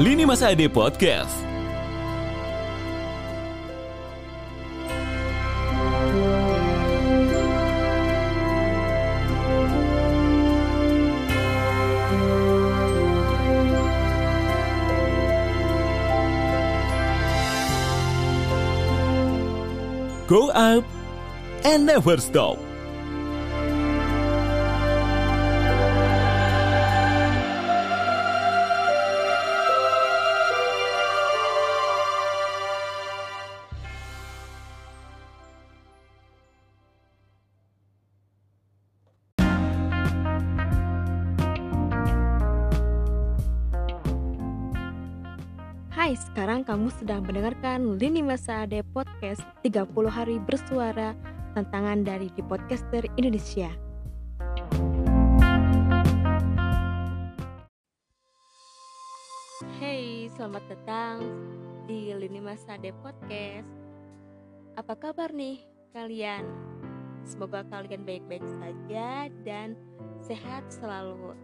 Lini Masa Ade Podcast. Go up and never stop. Hai, sekarang kamu sedang mendengarkan Lini Masa Ade Podcast 30 Hari Bersuara Tantangan dari di Podcaster Indonesia. Hey, selamat datang di Lini Masa Ade Podcast. Apa kabar nih kalian? Semoga kalian baik-baik saja dan sehat selalu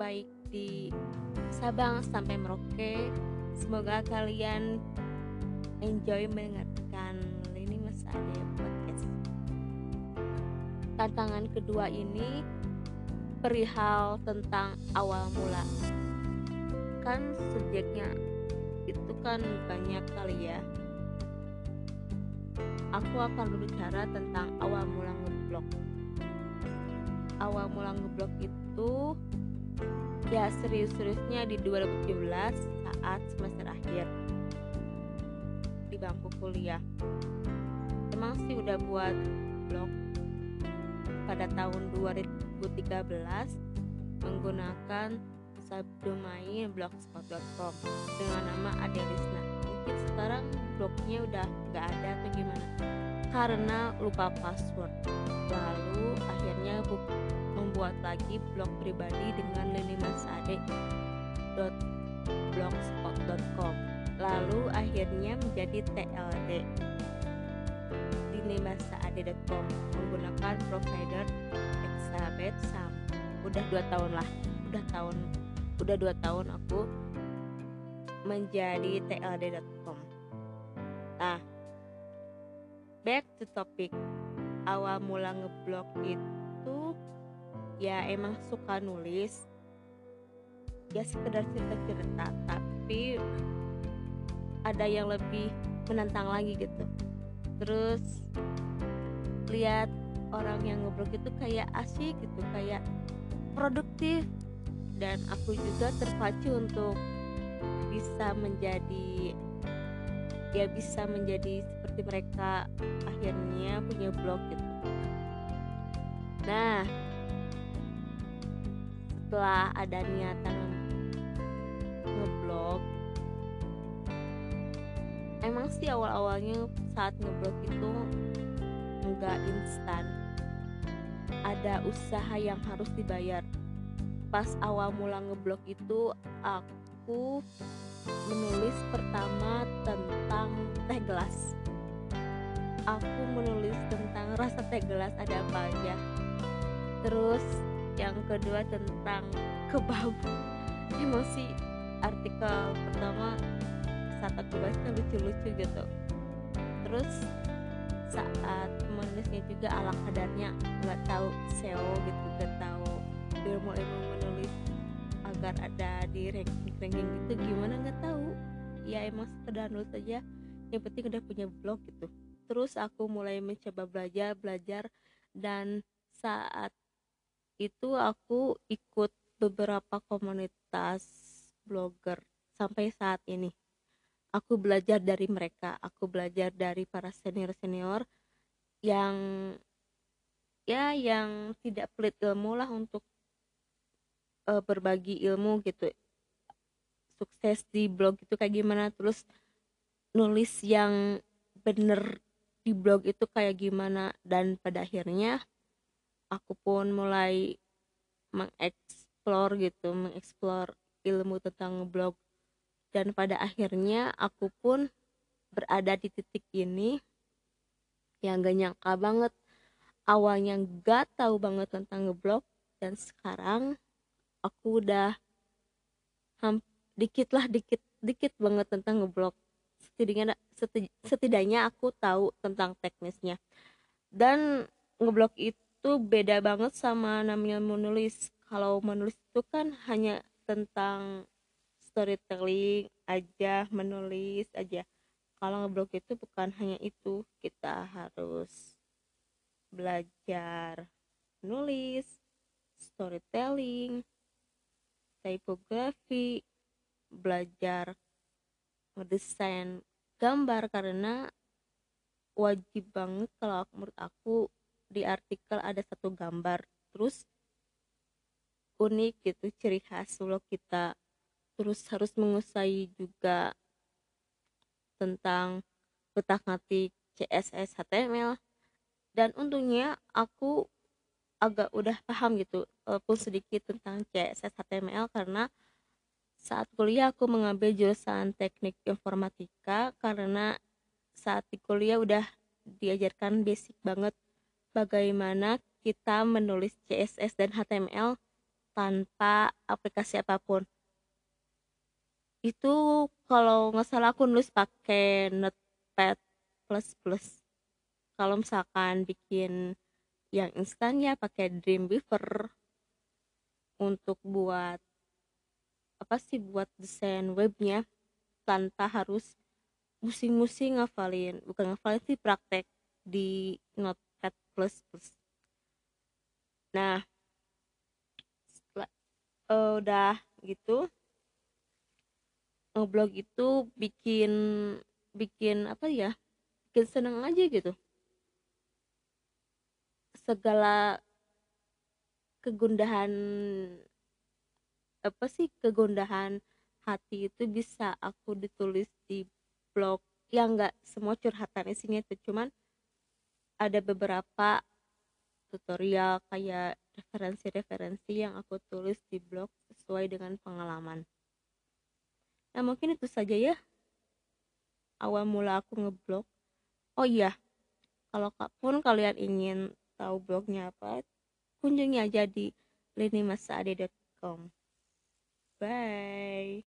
Baik di Sabang sampai Merauke. Semoga kalian enjoy mendengarkan ini Mas Ade podcast. Tantangan kedua ini perihal tentang awal mula. Kan subjeknya itu kan banyak kali ya. Aku akan berbicara tentang awal mula ngeblok. Awal mula ngeblok itu ya serius-seriusnya di 2017 saat semester akhir. Di bangku kuliah. Emang sih udah buat blog. Pada tahun 2013 menggunakan subdomain blogspot.com dengan nama Adelisna. Mungkin sekarang blognya udah nggak ada atau gimana? Karena lupa password membuat lagi blog pribadi dengan lilimasade.blogspot.com lalu akhirnya menjadi TLD lilimasade.com menggunakan provider Exabet Sam. Udah dua tahun lah udah tahun udah dua tahun aku menjadi TLD.com nah back to topic. Awal mula ngeblok itu ya emang suka nulis. Ya sekedar cerita-cerita tapi ada yang lebih menantang lagi gitu. Terus lihat orang yang ngobrol itu kayak asik gitu kayak produktif. Dan aku juga terpacu untuk bisa menjadi ya bisa menjadi seperti mereka akhirnya punya blog gitu. Nah setelah ada niatan ngeblog emang sih awal-awalnya saat ngeblog itu nggak instan. Ada usaha yang harus dibayar. Pas awal mula ngeblog itu aku menulis pertama tentang teh gelas. Aku menulis tentang rasa teh gelas ada apa aja. Terus yang kedua tentang kebab emosi. Artikel pertama saat aku baca lucu-lucu gitu. Terus saat menulisnya juga ala kadarnya nggak tahu SEO gitu nggak tahu ilmu-ilmu menulis agar ada di ranking-ranking gitu gimana nggak tahu. Ya emang sekedar nulis aja yang penting udah punya blog gitu. Terus aku mulai mencoba belajar belajar dan saat itu aku ikut beberapa komunitas blogger sampai saat ini. Aku belajar dari mereka aku belajar dari para senior senior yang ya yang tidak pelit ilmu lah untuk uh, berbagi ilmu gitu. Sukses di blog itu kayak gimana terus nulis yang bener di blog itu kayak gimana dan pada akhirnya aku pun mulai mengeksplor gitu mengeksplor ilmu tentang blog dan pada akhirnya aku pun berada di titik ini yang gak nyangka banget. Awalnya gak tahu banget tentang ngeblog dan sekarang aku udah dikit lah dikit dikit banget tentang ngeblok setidaknya setidaknya aku tahu tentang teknisnya. Dan ngeblok itu beda banget sama namanya menulis. Kalau menulis itu kan hanya tentang storytelling aja menulis aja. Kalau ngeblok itu bukan hanya itu kita harus belajar nulis storytelling typography belajar ngedesain gambar karena wajib banget kalau menurut aku di artikel ada satu gambar terus unik gitu ciri khas vlog kita. Terus harus menguasai juga tentang letak ngatik CSS HTML dan untungnya aku agak udah paham gitu walaupun sedikit tentang CSS HTML karena saat kuliah aku mengambil jurusan teknik informatika karena saat di kuliah udah diajarkan basic banget bagaimana kita menulis CSS dan HTML tanpa aplikasi apa pun. Itu kalau nggak salah aku nulis pakai notepad kalau misalkan bikin yang instan ya pakai Dreamweaver untuk buat apa sih buat desain webnya tanpa harus musing-musing ngafalin bukan ngafalin sih praktek di notepad plus plus. Nah setelah uh, udah gitu ngeblog itu bikin bikin apa ya bikin seneng aja gitu. Segala kegundahan apa sih kegundahan hati itu bisa aku ditulis di blog. Yang nggak semua curhatan isinya itu cuman ada beberapa tutorial kayak referensi-referensi yang aku tulis di blog sesuai dengan pengalaman Nah mungkin itu saja ya awal mula aku ngeblog. Oh iya, kalau pun kalian ingin tahu blognya apa, kunjungi aja di linimasade.com. Bye.